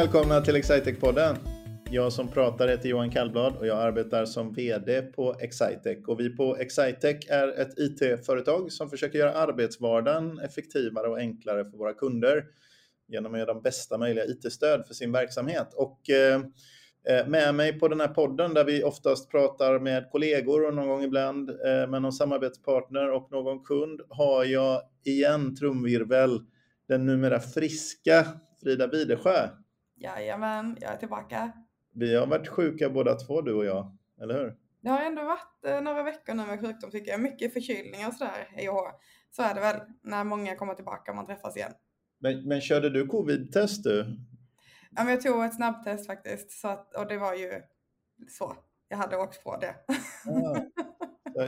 välkomna till Excitec-podden. Jag som pratar heter Johan Kallblad och jag arbetar som VD på Excitec. Och vi på Excitec är ett IT-företag som försöker göra arbetsvardagen effektivare och enklare för våra kunder genom att ge dem bästa möjliga IT-stöd för sin verksamhet. Och eh, eh, med mig på den här podden där vi oftast pratar med kollegor och någon gång ibland eh, med någon samarbetspartner och någon kund har jag igen trumvirvel den numera friska Frida Widesjö. Jajamän, jag är tillbaka. Vi har varit sjuka båda två, du och jag, eller hur? Det har ändå varit eh, några veckor nu med sjukdom tycker jag. Mycket förkylningar och sådär. Så är det väl när många kommer tillbaka och man träffas igen. Men, men körde du covid-test du? Ja, men jag tog ett snabbtest faktiskt så att, och det var ju så. Jag hade åkt på det. Ah.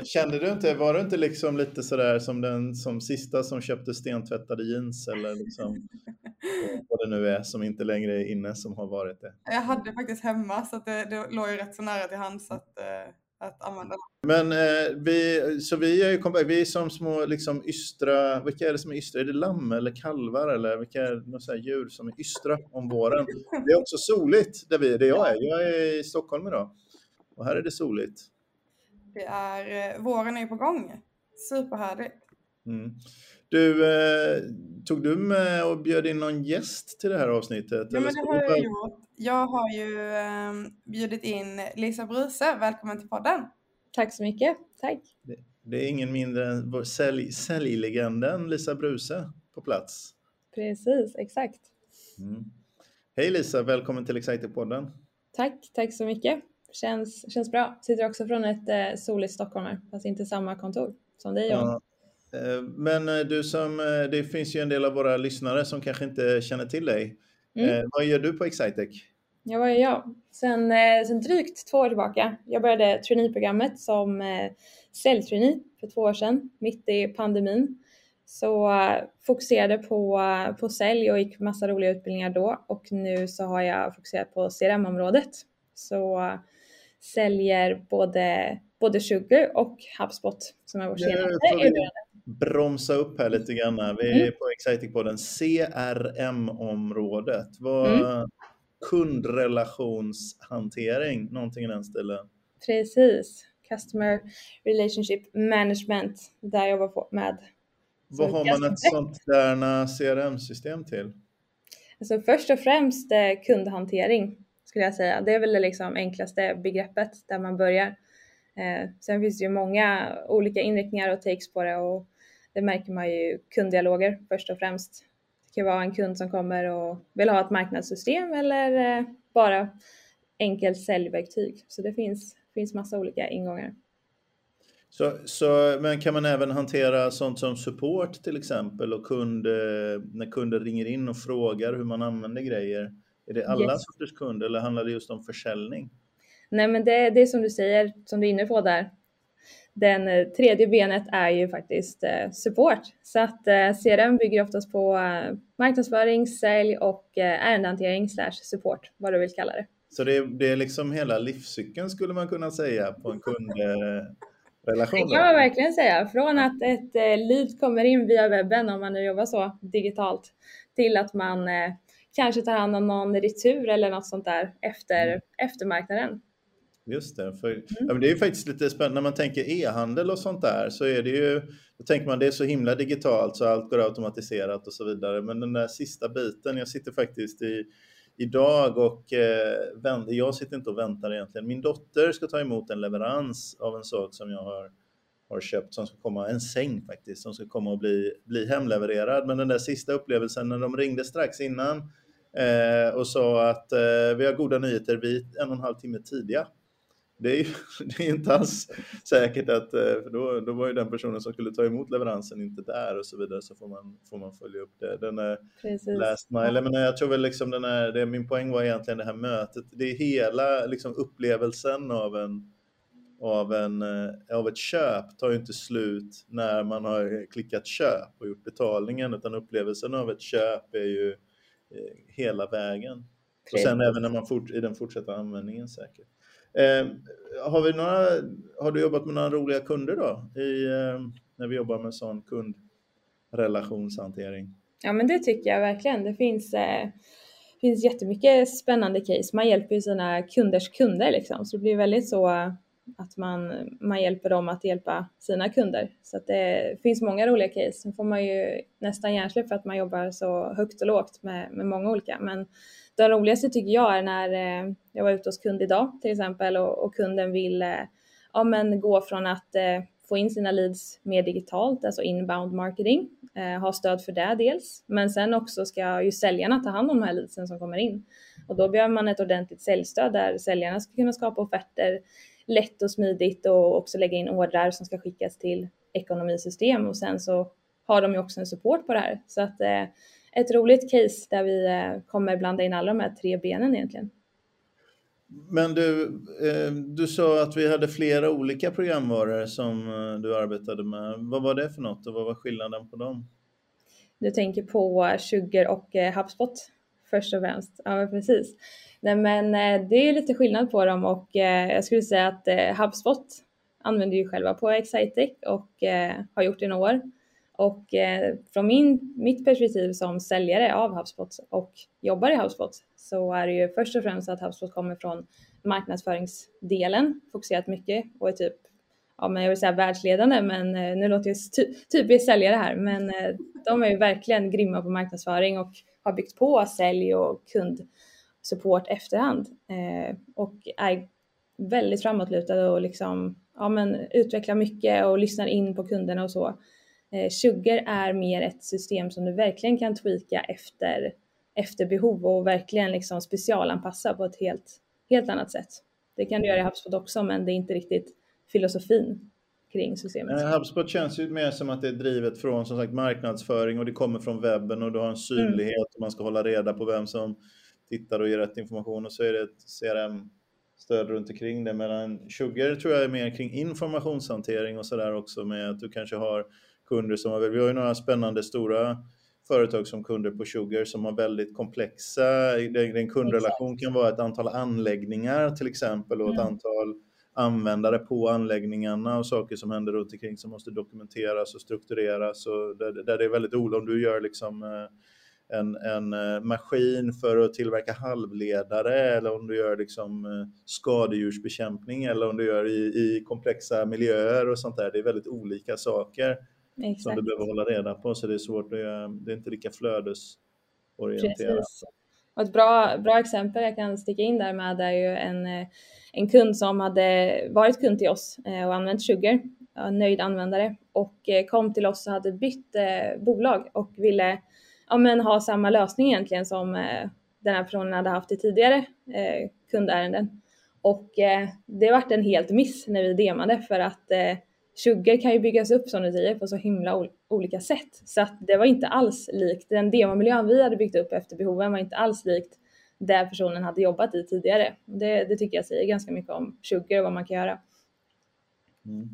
Kände du inte, var du inte liksom lite sådär som den som sista som köpte stentvättade jeans eller liksom vad det nu är som inte längre är inne som har varit det? Jag hade faktiskt hemma så det, det låg ju rätt så nära till hands att, eh, att använda. Men eh, vi, så vi är ju vi är som små liksom ystra, vilka är det som är ystra? Är det lamm eller kalvar eller vilka är så djur som är ystra om våren? Det är också soligt där vi, där jag är. Jag är i Stockholm idag och här är det soligt. Det är, eh, våren är på gång. Superhärligt. Mm. Du, eh, tog du med och bjöd in någon gäst till det här avsnittet? Ja, men det har jag gjort. Jag har ju eh, bjudit in Lisa Bruse. Välkommen till podden. Tack så mycket. Tack. Det, det är ingen mindre än vår sälj, säljlegenden Lisa Bruse på plats. Precis, exakt. Mm. Hej Lisa, välkommen till Exciter-podden. Tack, tack så mycket. Känns, känns bra. Sitter också från ett eh, soligt Stockholm här, fast inte samma kontor som dig John. Ja. Eh, men eh, du som, eh, det finns ju en del av våra lyssnare som kanske inte känner till dig. Mm. Vad gör du på Excitec? Ja, vad gör jag? Sen, sen drygt två år tillbaka. Jag började traineeprogrammet som säljtrainee för två år sedan, mitt i pandemin. Så fokuserade på, på sälj och gick massa roliga utbildningar då och nu så har jag fokuserat på CRM-området. Så säljer både, både Sugar och HubSpot som är vår senaste bromsa upp här lite grann. Vi är mm. på Exciting-podden. CRM-området. Vad, mm. Kundrelationshantering, någonting i den stilen. Precis. Customer Relationship Management, där jag jobbar med. Vad har man ett sånt där CRM-system till? Alltså först och främst eh, kundhantering skulle jag säga. Det är väl det liksom enklaste begreppet där man börjar. Eh, sen finns det ju många olika inriktningar och takes på det och det märker man ju kunddialoger först och främst. Det kan vara en kund som kommer och vill ha ett marknadssystem eller eh, bara enkelt säljverktyg. Så det finns, finns massa olika ingångar. Så, så, men kan man även hantera sånt som support till exempel och kund, eh, när kunder ringer in och frågar hur man använder grejer? Är det alla yes. sorters kunder eller handlar det just om försäljning? Nej men det, det är som du säger, som du är inne på där, den eh, tredje benet är ju faktiskt eh, support. Så att eh, CRM bygger oftast på marknadsföring, sälj och ärendehantering slash support, vad du vill kalla det. Så det är, det är liksom hela livscykeln skulle man kunna säga på en kundrelation? Det kan man verkligen säga. Från att ett lead kommer in via webben, om man nu jobbar så digitalt, till att man kanske tar hand om någon retur eller något sånt där efter, mm. efter marknaden. Just det, för mm. ja, det är ju faktiskt lite spännande när man tänker e-handel och sånt där så är det ju, då tänker man det är så himla digitalt så allt går automatiserat och så vidare. Men den där sista biten, jag sitter faktiskt i idag och eh, jag sitter inte och väntar egentligen. Min dotter ska ta emot en leverans av en sak som jag har, har köpt som ska komma, en säng faktiskt, som ska komma och bli, bli hemlevererad. Men den där sista upplevelsen när de ringde strax innan eh, och sa att eh, vi har goda nyheter, vi är en och en halv timme tidiga det är ju det är inte alls säkert att, eh, för då, då var ju den personen som skulle ta emot leveransen inte där och så vidare så får man, får man följa upp det. Den är Precis. last mile, men jag tror väl liksom den är, det, min poäng var egentligen det här mötet, det är hela liksom upplevelsen av en av, en, eh, av ett köp tar ju inte slut när man har klickat köp och gjort betalningen utan upplevelsen av ett köp är ju eh, hela vägen. Och sen även när man fort, i den fortsatta användningen säkert. Eh, har, vi några, har du jobbat med några roliga kunder då? I, eh, när vi jobbar med sån kundrelationshantering? Ja men det tycker jag verkligen. Det finns, eh, finns jättemycket spännande case. Man hjälper ju sina kunders kunder liksom, så det blir väldigt så att man, man hjälper dem att hjälpa sina kunder. Så att det finns många roliga case. Sen får man ju nästan hjärnsläpp för att man jobbar så högt och lågt med, med många olika. Men det roligaste tycker jag är när eh, jag var ute hos kund idag till exempel och, och kunden vill eh, ja, men gå från att eh, få in sina leads mer digitalt, alltså inbound marketing, eh, ha stöd för det dels, men sen också ska ju säljarna ta hand om de här leadsen som kommer in. Och då behöver man ett ordentligt säljstöd där säljarna ska kunna skapa offerter lätt och smidigt och också lägga in ordrar som ska skickas till ekonomisystem och sen så har de ju också en support på det här. Så att eh, ett roligt case där vi eh, kommer blanda in alla de här tre benen egentligen. Men du, eh, du sa att vi hade flera olika programvaror som eh, du arbetade med. Vad var det för något och vad var skillnaden på dem? Du tänker på Sugar och eh, HubSpot först och främst. Ja, precis. Nej, men eh, det är lite skillnad på dem och eh, jag skulle säga att eh, HubSpot använder ju själva på Excitec och har gjort det i några år. Och från min, mitt perspektiv som säljare av HubSpot och jobbar i HubSpot så är det ju först och främst att HubSpot kommer från marknadsföringsdelen, fokuserat mycket och är typ, ja men jag vill säga världsledande, men nu låter jag ty typiskt säljare här, men de är ju verkligen grymma på marknadsföring och har byggt på sälj och kundsupport efterhand eh, och är väldigt framåtlutade och liksom, ja men utvecklar mycket och lyssnar in på kunderna och så. Eh, Sugar är mer ett system som du verkligen kan tweaka efter, efter behov och verkligen liksom specialanpassa på ett helt, helt annat sätt. Det kan du göra i HubSpot också, men det är inte riktigt filosofin kring systemet. HubSpot känns ju mer som att det är drivet från som sagt marknadsföring och det kommer från webben och du har en synlighet mm. och man ska hålla reda på vem som tittar och ger rätt information och så är det ett CRM-stöd runt omkring det. Medan Sugar tror jag är mer kring informationshantering och sådär också med att du kanske har kunder som har, vi har ju några spännande stora företag som kunder på Sugar som har väldigt komplexa, en kundrelation kan vara ett antal anläggningar till exempel och ett mm. antal användare på anläggningarna och saker som händer runt omkring som måste dokumenteras och struktureras och där, där det är väldigt olika om du gör liksom eh, en, en eh, maskin för att tillverka halvledare eller om du gör liksom eh, skadedjursbekämpning eller om du gör i, i komplexa miljöer och sånt där. Det är väldigt olika saker. Exakt. som du behöver hålla reda på så det är svårt att göra, det är inte lika flödesorienterat. Precis. Och ett bra, bra exempel jag kan sticka in där med är ju en, eh, en kund som hade varit kund till oss eh, och använt Sugar, nöjd användare och eh, kom till oss och hade bytt bolag och ville ja, men ha samma lösning egentligen som den här personen hade haft i tidigare kundärenden. Och det vart en helt miss när vi demade för att Sugar kan ju byggas upp som du säger på så himla olika sätt. Så att det var inte alls likt, den demomiljön vi hade byggt upp efter behoven var inte alls likt där personen hade jobbat i tidigare. Det, det tycker jag säger ganska mycket om Sugar och vad man kan göra. Mm.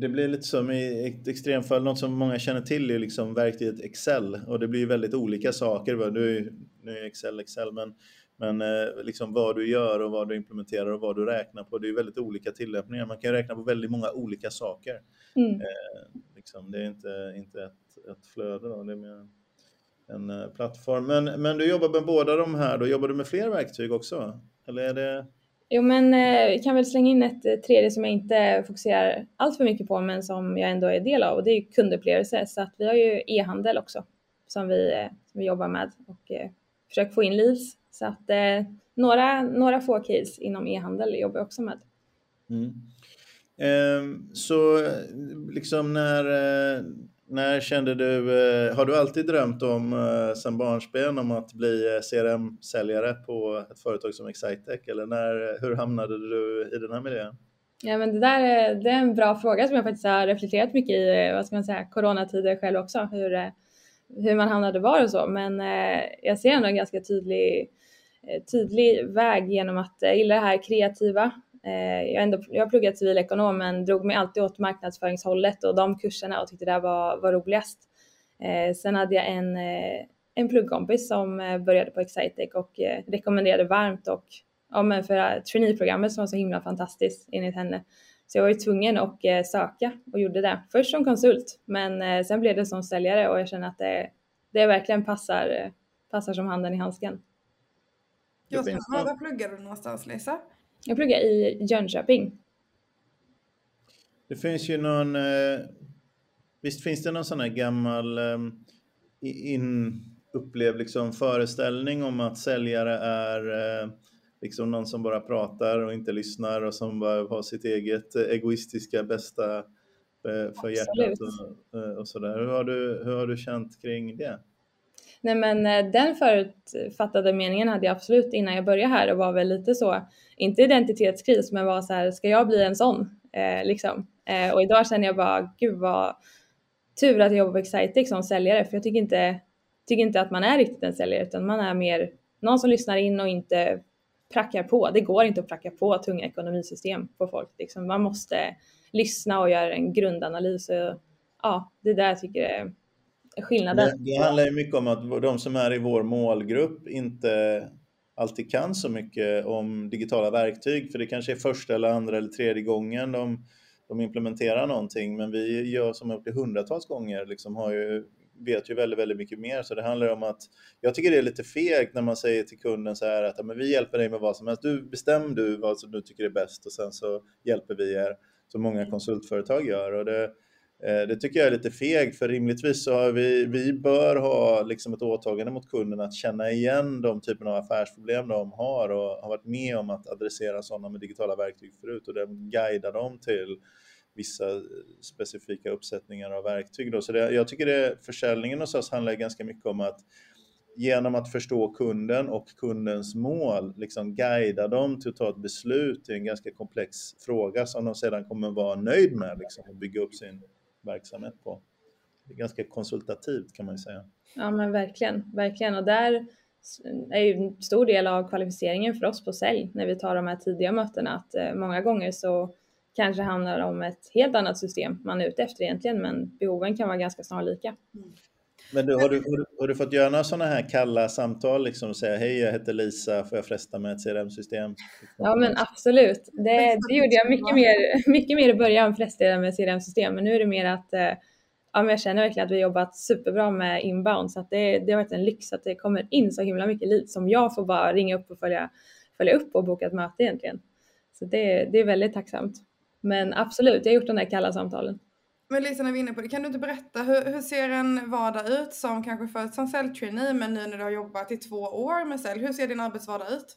Det blir lite som i ett extremfall, något som många känner till är liksom verktyget Excel och det blir väldigt olika saker. Nu är, Excel Excel, men men eh, liksom vad du gör och vad du implementerar och vad du räknar på, det är väldigt olika tillämpningar. Man kan räkna på väldigt många olika saker. Mm. Liksom, det är inte, inte ett, ett flöde, då, det är mer en eh, plattform. Men, men du jobbar med båda de här, då jobbar du med fler verktyg också? Eller är det... Jo, men eh, vi kan väl slänga in ett eh, tredje som jag inte fokuserar allt för mycket på, men som jag ändå är del av och det är kundupplevelse. Så att vi har ju e-handel också som vi, eh, som vi jobbar med och eh, försöker få in leads så att några, några få case inom e-handel jobbar jag också med. Mm. Ehm, så liksom när, eh, när kände du, eh, har du alltid drömt om eh, sen barnsben om att bli CRM-säljare på ett företag som Excitec eller när, hur hamnade du i den här miljön? Ja men det där är, det är en bra fråga som jag faktiskt har reflekterat mycket i, vad ska man säga, coronatider själv också, hur, hur man hamnade var och så. Men eh, jag ser ändå en ganska tydlig tydlig väg genom att jag gillar det här kreativa. Eh, jag, ändå, jag har pluggat civilekonom men drog mig alltid åt marknadsföringshållet och de kurserna och tyckte det var, var roligast. Eh, sen hade jag en, en pluggkompis som började på Excitec och rekommenderade varmt och ja, men för traineeprogrammet som var så himla fantastiskt enligt henne. Så jag var ju tvungen att söka och gjorde det. Först som konsult men sen blev det som säljare och jag känner att det, det verkligen passar passar som handen i handsken. Just. Men var pluggar du någonstans Lisa? Jag pluggar i Jönköping. Det finns ju någon, eh, visst finns det någon sån här gammal eh, in, upplevd liksom föreställning om att säljare är eh, liksom någon som bara pratar och inte lyssnar och som bara har sitt eget egoistiska bästa för hjärtat och, och sådär. Hur har, du, hur har du känt kring det? Nej men eh, den förutfattade meningen hade jag absolut innan jag började här och var väl lite så, inte identitetskris men var så här, ska jag bli en sån? Eh, liksom. Eh, och idag känner jag bara, gud vad tur att jag jobbar på Excitec som säljare för jag tycker inte, tycker inte att man är riktigt en säljare utan man är mer någon som lyssnar in och inte prackar på. Det går inte att pracka på tunga ekonomisystem på folk. Liksom. Man måste lyssna och göra en grundanalys. Och, ja, det där jag tycker är skillnaden. Det, det handlar ju mycket om att de som är i vår målgrupp inte alltid kan så mycket om digitala verktyg, för det kanske är första eller andra eller tredje gången de, de implementerar någonting, men vi gör som har gjort det hundratals gånger, liksom har ju, vet ju väldigt, väldigt mycket mer. Så det handlar om att, jag tycker det är lite fegt när man säger till kunden så här att men vi hjälper dig med vad som helst, du bestäm du vad som du tycker är bäst och sen så hjälper vi er, som många konsultföretag gör. Och det, Eh, det tycker jag är lite fegt, för rimligtvis så har vi, vi bör ha liksom ett åtagande mot kunden att känna igen de typen av affärsproblem de har och har varit med om att adressera sådana med digitala verktyg förut och guida dem till vissa specifika uppsättningar av verktyg. Då. Så det, jag tycker det, försäljningen hos oss handlar ganska mycket om att genom att förstå kunden och kundens mål, liksom guida dem till att ta ett beslut i en ganska komplex fråga som de sedan kommer vara nöjd med liksom, och bygga upp sin verksamhet på. Det är ganska konsultativt kan man ju säga. Ja men verkligen, verkligen och där är ju en stor del av kvalificeringen för oss på sälj när vi tar de här tidiga mötena att eh, många gånger så kanske handlar det om ett helt annat system man är ute efter egentligen men behoven kan vara ganska snarlika. Mm. Men du, har, du, har, du, har du fått göra några sådana här kalla samtal, liksom och säga hej jag heter Lisa, får jag fresta med ett CRM-system? Ja men absolut, det, det gjorde jag mycket mer, mycket mer i början, frestade med CRM-system, men nu är det mer att eh, ja, men jag känner verkligen att vi jobbat superbra med inbound så att det, det har varit en lyx att det kommer in så himla mycket leads som jag får bara ringa upp och följa, följa upp och boka ett möte egentligen. Så det, det är väldigt tacksamt. Men absolut, jag har gjort de där kalla samtalen. Men Lisa, när vi är inne på det, kan du inte berätta hur, hur ser en vardag ut som kanske först som säljtrainee men nu när du har jobbat i två år med sälj, hur ser din arbetsvardag ut?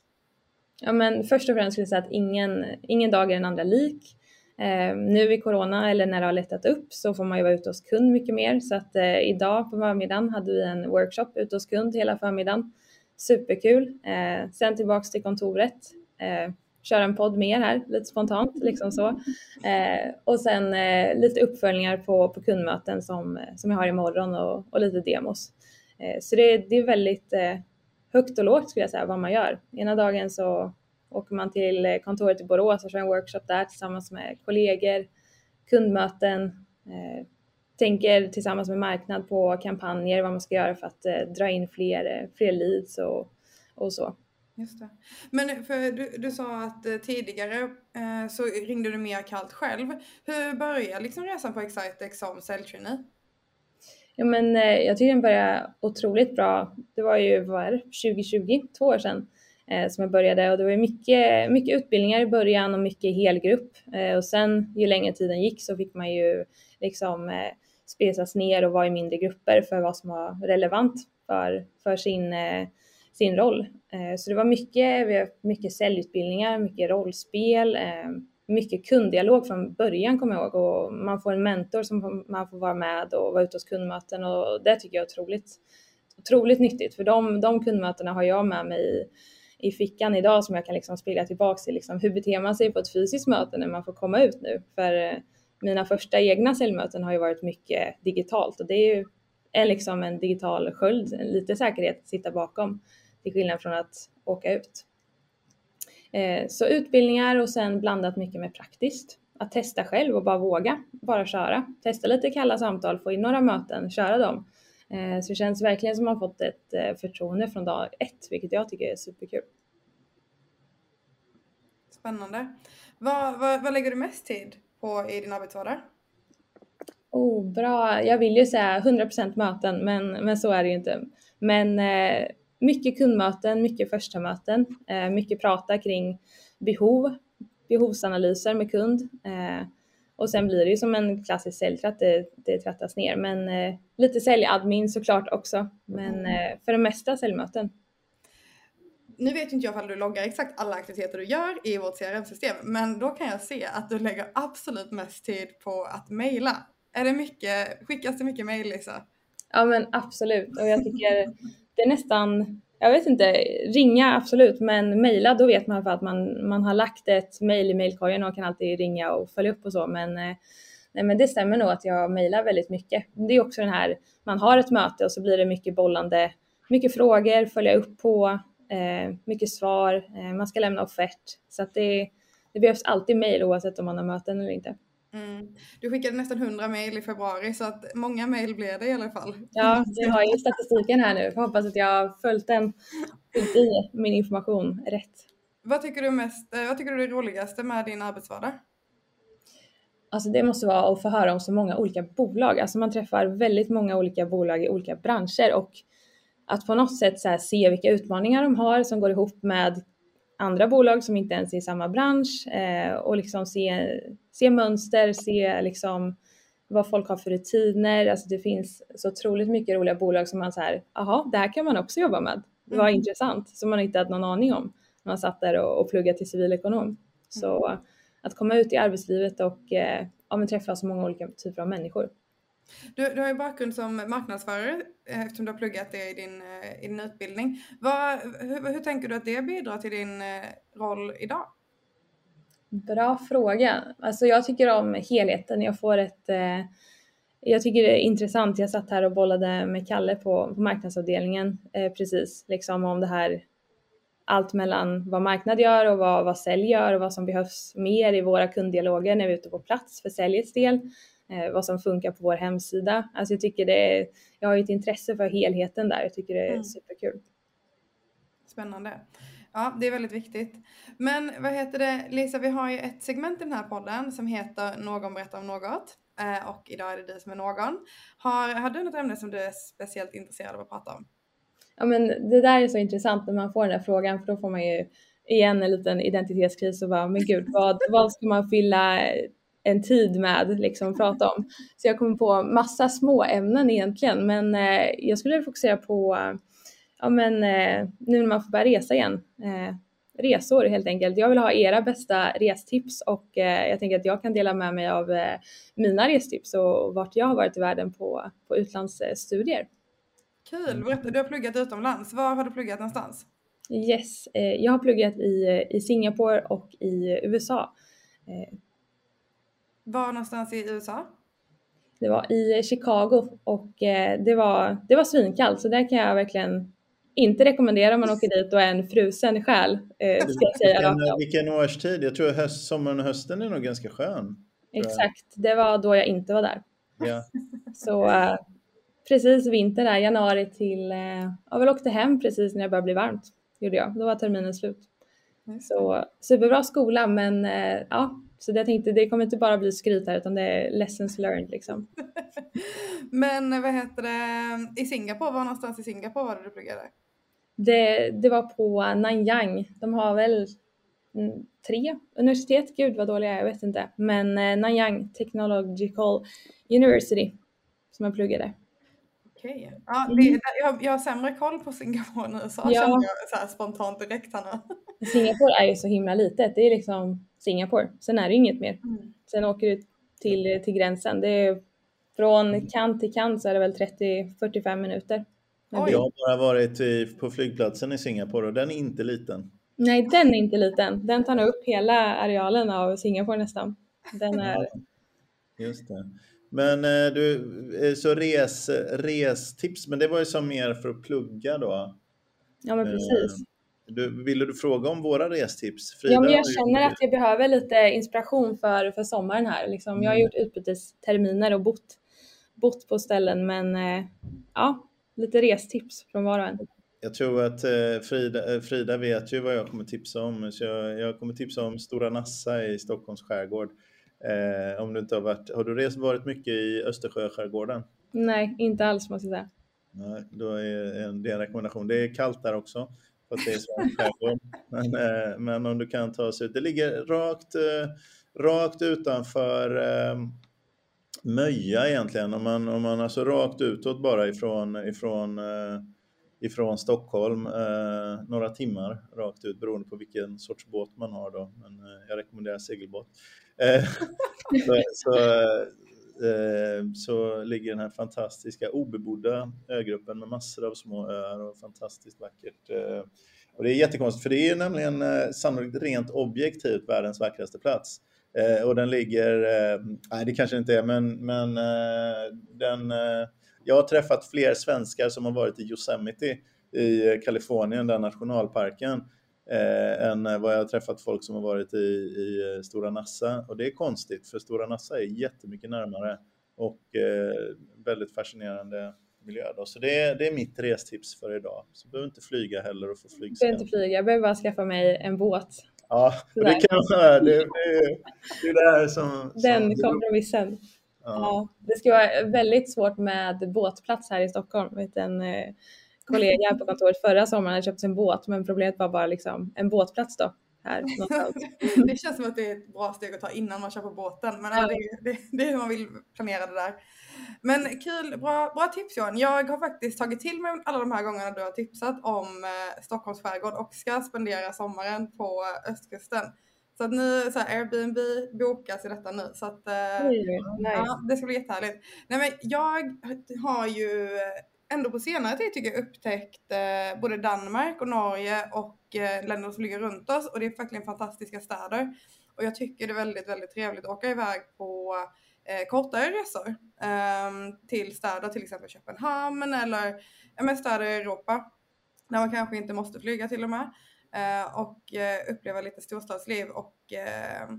Ja men först och främst skulle jag säga att ingen, ingen dag är den andra lik. Eh, nu i corona eller när det har lättat upp så får man ju vara ute hos kund mycket mer så att eh, idag på förmiddagen hade vi en workshop ute hos kund hela förmiddagen. Superkul. Eh, sen tillbaks till kontoret. Eh, Köra en podd mer här, lite spontant liksom så. Eh, och sen eh, lite uppföljningar på, på kundmöten som, som jag har imorgon och, och lite demos. Eh, så det, det är väldigt eh, högt och lågt skulle jag säga vad man gör. Ena dagen så åker man till eh, kontoret i Borås och kör en workshop där tillsammans med kollegor, kundmöten, eh, tänker tillsammans med marknad på kampanjer, vad man ska göra för att eh, dra in fler, eh, fler leads och, och så. Just det. Men för du, du sa att eh, tidigare eh, så ringde du mer kallt själv. Hur började liksom resan på Excitex som säljtrainee? Ja men eh, jag tycker den började otroligt bra. Det var ju, vad är det, 2020, två år sedan eh, som jag började och det var mycket, mycket utbildningar i början och mycket helgrupp eh, och sen ju längre tiden gick så fick man ju liksom eh, spesas ner och vara i mindre grupper för vad som var relevant för, för sin eh, sin roll. Eh, så det var mycket, vi har mycket säljutbildningar, mycket rollspel, eh, mycket kunddialog från början kommer jag ihåg och man får en mentor som man får vara med och vara ute hos kundmöten och det tycker jag är otroligt, otroligt nyttigt för de, de kundmötena har jag med mig i, i fickan idag som jag kan liksom spela tillbaka till liksom, hur beter man sig på ett fysiskt möte när man får komma ut nu? För eh, mina första egna säljmöten har ju varit mycket digitalt och det är ju är liksom en digital sköld, lite säkerhet att sitta bakom till skillnad från att åka ut. Eh, så utbildningar och sen blandat mycket med praktiskt. Att testa själv och bara våga, bara köra. Testa lite kalla samtal, få in några möten, köra dem. Eh, så det känns verkligen som att man fått ett eh, förtroende från dag ett, vilket jag tycker är superkul. Spännande. Vad, vad, vad lägger du mest tid på i din arbetsvardag? Oh, bra. Jag vill ju säga 100% möten, men, men så är det ju inte. Men mycket kundmöten, mycket första möten, eh, mycket prata kring behov, behovsanalyser med kund. Eh, och sen blir det ju som en klassisk säljtratt, det, det trattas ner. Men eh, lite säljadmin såklart också. Men mm. eh, för det mesta säljmöten. Nu vet inte jag ifall du loggar exakt alla aktiviteter du gör i vårt CRM-system, men då kan jag se att du lägger absolut mest tid på att mejla. Är det mycket, skickas det mycket mejl Lisa? Ja men absolut och jag tycker det är nästan, jag vet inte, ringa absolut men mejla då vet man för att man, man har lagt ett mejl i mejlkorgen och kan alltid ringa och följa upp och så men eh, Nej men det stämmer nog att jag mejlar väldigt mycket. Det är också den här, man har ett möte och så blir det mycket bollande, mycket frågor, följa upp på, eh, mycket svar, eh, man ska lämna offert. Så att det, det behövs alltid mejl oavsett om man har möten eller inte. Mm. Du skickade nästan 100 mejl i februari så att många mejl blev det i alla fall. Ja, jag har ju statistiken här nu. Jag hoppas att jag har följt den, följt i min information rätt. Vad tycker du mest, eh, vad tycker du är det roligaste med din arbetsvardag? Alltså det måste vara att få höra om så många olika bolag. Alltså man träffar väldigt många olika bolag i olika branscher och att på något sätt se vilka utmaningar de har som går ihop med andra bolag som inte ens är i samma bransch eh, och liksom se, se mönster, se liksom vad folk har för rutiner. Alltså det finns så otroligt mycket roliga bolag som man så här, jaha, det här kan man också jobba med. Det var mm. intressant, som man inte hade någon aning om när man satt där och, och pluggade till civilekonom. Så mm. att komma ut i arbetslivet och eh, ja, träffa så många olika typer av människor. Du, du har ju bakgrund som marknadsförare eh, eftersom du har pluggat det i din, eh, i din utbildning. Vad, hur, hur tänker du att det bidrar till din eh, roll idag? Bra fråga. Alltså jag tycker om helheten. Jag får ett eh, jag tycker det är intressant. Jag satt här och bollade med Kalle på, på marknadsavdelningen eh, precis, liksom om det här allt mellan vad marknad gör och vad, vad sälj gör och vad som behövs mer i våra kunddialoger när vi är ute på plats för säljets del vad som funkar på vår hemsida. Alltså jag tycker det är, jag har ju ett intresse för helheten där. Jag tycker det är mm. superkul. Spännande. Ja, det är väldigt viktigt. Men vad heter det, Lisa, vi har ju ett segment i den här podden som heter Någon berättar om något. Eh, och idag är det du som är någon. Har, har du något ämne som du är speciellt intresserad av att prata om? Ja, men det där är så intressant när man får den här frågan för då får man ju igen en liten identitetskris och bara, men gud, vad, vad ska man fylla en tid med liksom prata om. Så jag kommer på massa små ämnen egentligen, men eh, jag skulle fokusera på ja, men, eh, nu när man får börja resa igen. Eh, resor helt enkelt. Jag vill ha era bästa restips och eh, jag tänker att jag kan dela med mig av eh, mina restips och vart jag har varit i världen på, på utlandsstudier. Kul! Berätta, du har pluggat utomlands. Var har du pluggat någonstans? Yes, eh, jag har pluggat i, i Singapore och i USA. Var någonstans i USA? Det var i Chicago och eh, det var, det var svinkallt så där kan jag verkligen inte rekommendera om man åker dit och är en frusen själ. Eh, ska jag säga vilken, vilken årstid? Jag tror höst, sommaren och hösten är nog ganska skön. Exakt, det var då jag inte var där. Ja. Så eh, precis vinter där, januari till, eh, jag väl åkte hem precis när det började bli varmt. Gjorde jag, då var terminen slut. Så superbra skola men eh, ja, så jag tänkte det kommer inte bara bli skryt här utan det är lessons learned liksom. Men vad heter det, i Singapore, var någonstans i Singapore var det du pluggade? Det, det var på Nanyang. De har väl tre universitet, gud vad dåliga jag vet inte. Men eh, Nanyang Technological University som jag pluggade. Okej. Ja, det, mm. jag, jag har sämre koll på Singapore än USA ja. känner jag så här spontant direkt här nu. Singapore är ju så himla litet. Det är liksom Singapore. Sen är det inget mer. Mm. Sen åker du till, till gränsen. Det är från kant till kant så är det väl 30-45 minuter. Oj. Jag har bara varit i, på flygplatsen i Singapore och den är inte liten. Nej, den är inte liten. Den tar nog upp hela arealen av Singapore nästan. Den är... Just det. Men eh, du, eh, så res, restips, men det var ju som mer för att plugga då? Ja, men precis. Du, ville du fråga om våra restips? Frida ja, men jag känner att jag behöver lite inspiration för, för sommaren här. Liksom, mm. Jag har mm. gjort utbytesterminer och bott, bott på ställen, men eh, ja, lite restips från var och en. Jag tror att eh, Frida, eh, Frida vet ju vad jag kommer tipsa om. Så jag, jag kommer tipsa om Stora Nassa i Stockholms skärgård. Eh, om du inte har varit, har du rest, varit mycket i Östersjöskärgården? Nej, inte alls måste jag säga. Nej, då är det en rekommendation. Det är kallt där också. För att det är svensk men, eh, men om du kan ta oss ut. Det ligger rakt, eh, rakt utanför eh, Möja egentligen. Om man, om man alltså rakt utåt bara ifrån, ifrån, ifrån Stockholm. några timmar rakt ut beroende på vilken sorts båt man har då. Men jag rekommenderar segelbåt. Eh, så, så, eh, så ligger den här fantastiska obebodda ögruppen med massor av små öar och fantastiskt vackert eh, och det är jättekonstigt för det är nämligen sannolikt rent objektivt världens vackraste plats. Och den ligger, nej det kanske inte är, men, men den, jag har träffat fler svenskar som har varit i Yosemite i Kalifornien, den nationalparken, eh, än vad jag har träffat folk som har varit i, i Stora Nassa. Och det är konstigt, för Stora Nassa är jättemycket närmare och väldigt fascinerande miljö. Då. Så det är, det är mitt restips för idag. Så behöver inte flyga heller och få flygskam. Jag behöver inte flyga, jag behöver bara skaffa mig en båt. Ja, det kan man det, det, det är det här som... Den som, kompromissen. Ja. ja. det ska vara väldigt svårt med båtplats här i Stockholm. eh, kollega på kontoret förra sommaren hade köpt en båt men problemet var bara liksom en båtplats då här det känns som att det är ett bra steg att ta innan man köper båten. Men ja. det, det, det, är hur man vill planera det där. Men kul, bra, bra tips Johan. Jag har faktiskt tagit till mig alla de här gångerna du har tipsat om eh, Stockholms skärgård och ska spendera sommaren på östkusten. Så att nu, så här, Airbnb bokas i detta nu. Så att, eh, nice. ja, det ska bli jättehärligt. Nej men jag har ju ändå på senare tid tycker jag upptäckt eh, både Danmark och Norge och eh, länder som ligger runt oss och det är verkligen fantastiska städer. Och jag tycker det är väldigt, väldigt trevligt att åka iväg på eh, kortare resor eh, till städer, till exempel Köpenhamn eller eh, städer i Europa där man kanske inte måste flyga till och med eh, och eh, uppleva lite storstadsliv och eh,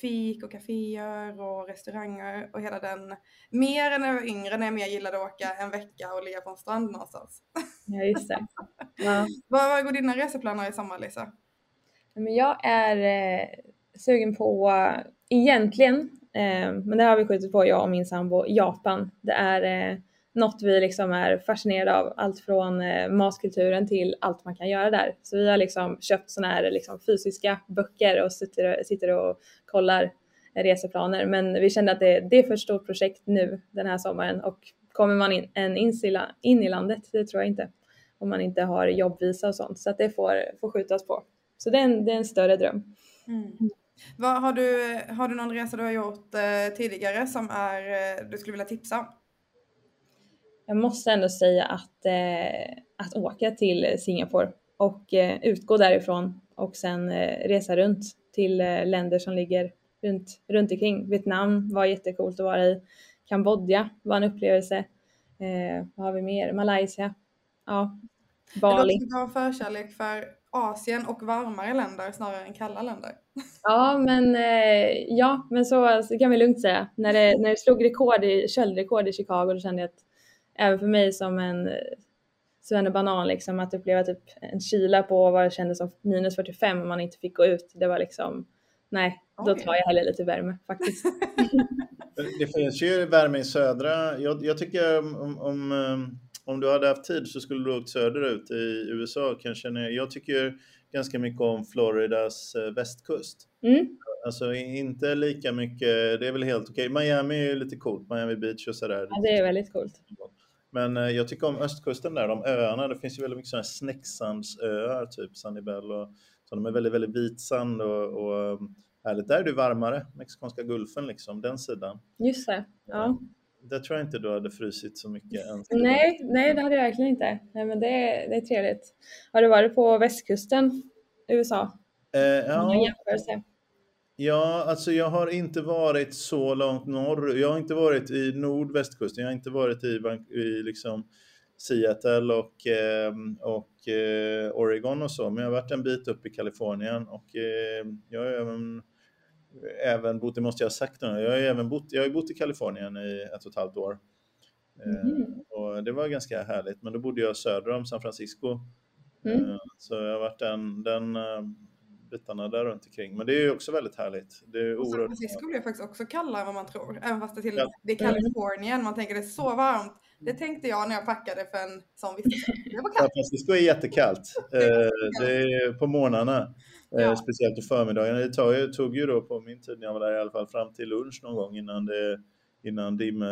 fik och kaféer och restauranger och hela den. Mer än när jag var yngre när jag mer gillade att åka en vecka och ligga på en strand någonstans. Ja, just det. Ja. vad, går dina reseplaner i sommar Lisa? Men jag är eh, sugen på, egentligen, eh, men det har vi skjutit på jag och min sambo, Japan. Det är eh, något vi liksom är fascinerade av, allt från eh, matkulturen till allt man kan göra där. Så vi har liksom köpt sådana här liksom fysiska böcker och sitter, sitter och kollar reseplaner. Men vi kände att det, det är för stort projekt nu den här sommaren och kommer man in, en in i landet, det tror jag inte, om man inte har jobbvisa och sånt. Så att det får, får skjutas på. Så det är en, det är en större dröm. Mm. Vad, har, du, har du någon resa du har gjort eh, tidigare som är, eh, du skulle vilja tipsa jag måste ändå säga att, eh, att åka till Singapore och eh, utgå därifrån och sen eh, resa runt till eh, länder som ligger runt, runt omkring. Vietnam var jättecoolt att vara i. Kambodja var en upplevelse. Eh, vad har vi mer? Malaysia. Ja, Bali. Det låter som har förkärlek för Asien och varmare länder snarare än kalla länder. Ja, men, eh, ja, men så, så kan vi lugnt säga. När det, när det slog rekord i, köldrekord i Chicago då kände jag att även för mig som en banan liksom att uppleva typ en kyla på vad det kändes som minus 45 om man inte fick gå ut. Det var liksom, nej, då tar jag hellre lite värme faktiskt. det finns ju värme i södra, jag, jag tycker om, om, om, du hade haft tid så skulle du åkt söderut i USA kanske. Jag tycker ganska mycket om Floridas eh, västkust. Mm. Alltså inte lika mycket, det är väl helt okej. Miami är ju lite coolt, Miami Beach och sådär. Ja, det är väldigt coolt. Men eh, jag tycker om östkusten där, de öarna. Det finns ju väldigt mycket sådana snäcksandsöar, typ Sanibel och så. De är väldigt, väldigt vit sand och, och um, härligt. Där är det varmare, Mexikanska gulfen liksom, den sidan. Just det, ja. Där tror jag inte du hade frusit så mycket än. Nej, nej det hade jag verkligen inte. Nej, men det, det är trevligt. Har du varit på västkusten, USA? Eh, ja. Ja, alltså jag har inte varit så långt norr. Jag har inte varit i nordvästkusten. Jag har inte varit i, i liksom Seattle och, eh, och eh, Oregon och så, men jag har varit en bit upp i Kalifornien och eh, jag har även, även bott, det måste jag ha sagt nu, jag har även bott, jag har bott i Kalifornien i ett och ett halvt år. Mm. Och det var ganska härligt, men då bodde jag söder om San Francisco. Mm. Så jag har varit den, den bitarna där runt omkring. Men det är ju också väldigt härligt. Det är Och San oerhört Francisco blir faktiskt också kallare än vad man tror. Även fast det, till, Ja. det är Kalifornien, man tänker det är så varmt. Det tänkte jag när jag packade för en sån vistelse. Det var San kallt. Francisco är jättekallt. Eh, det är på morgnarna. Eh, Ja. Speciellt på förmiddagen. Det tog ju, tog ju då på min tid när jag var där i alla fall fram till lunch någon gång innan det, innan dim,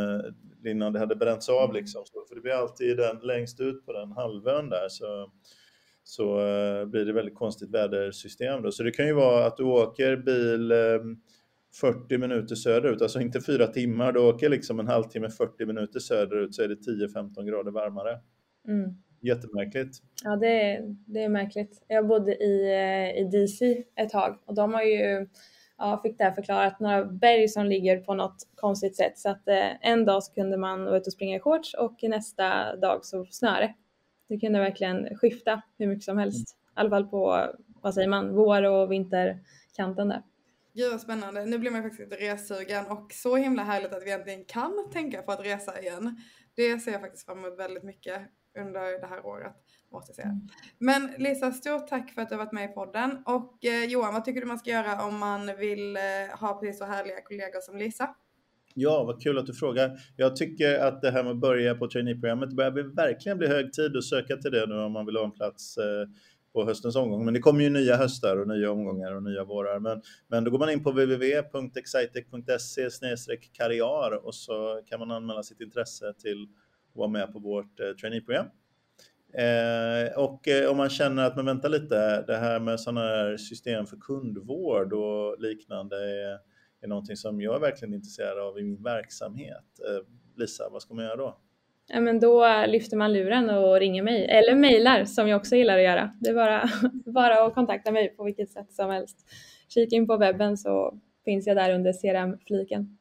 innan det hade bränts av. Mm. Liksom. Så, för det blir alltid den, längst ut på den halvön där så, så eh, blir det väldigt konstigt vädersystem. Då. Så det kan ju vara att du åker bil eh, 40 minuter söderut, alltså inte fyra timmar, du åker liksom en halvtimme 40 minuter söderut så är det 10-15 grader varmare. Mm. Jättemärkligt. Ja, det är, det är märkligt. Jag bodde i, eh, i DC ett tag och de har ju, ja, fick där förklarat några berg som ligger på något konstigt sätt så att eh, en dag så kunde man vara ute och springa i shorts och nästa dag så snöade det. Kunde verkligen skifta hur mycket som helst. I alla fall på, vad säger man, vår och vinterkanten där. Gud vad spännande. Nu blir man faktiskt lite ressugen och så himla härligt att vi egentligen kan tänka på att resa igen. Det ser jag faktiskt fram emot väldigt mycket under det här året. Måste jag säga. Mm. Men Lisa, stort tack för att du har varit med i podden. Och eh, Johan, vad tycker du man ska göra om man vill eh, ha precis så härliga kollegor som Lisa? Ja, vad kul att du frågar. Jag tycker att det här med att börja på traineeprogrammet börjar verkligen bli hög tid att söka till det nu om man vill ha en plats eh, på höstens omgång. Men det kommer ju nya höstar och nya omgångar och nya vårar. Men, men då går man in på www.excitec.se karriär och så kan man anmäla sitt intresse till att vara med på vårt eh, traineeprogram. Eh, och eh, om man känner att man väntar lite, det här med sådana här system för kundvård och liknande är, är någonting som jag är verkligen intresserad av i min verksamhet. Eh, Lisa, vad ska man göra då? Ja, men då lyfter man luren och ringer mig eller mejlar som jag också gillar att göra. Det är bara, bara att kontakta mig på vilket sätt som helst. Kika in på webben så finns jag där under CRM-fliken.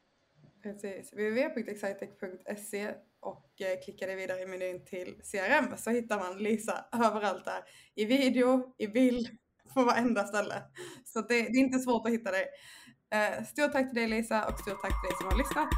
Precis, www.excitec.se och eh, klickar dig vidare i menyn till CRM så hittar man Lisa överallt där. I video, i bild, på varenda ställe. Så det, det är inte svårt att hitta dig. Eh, Stort tack till dig Lisa och stort tack till dig som har lyssnat.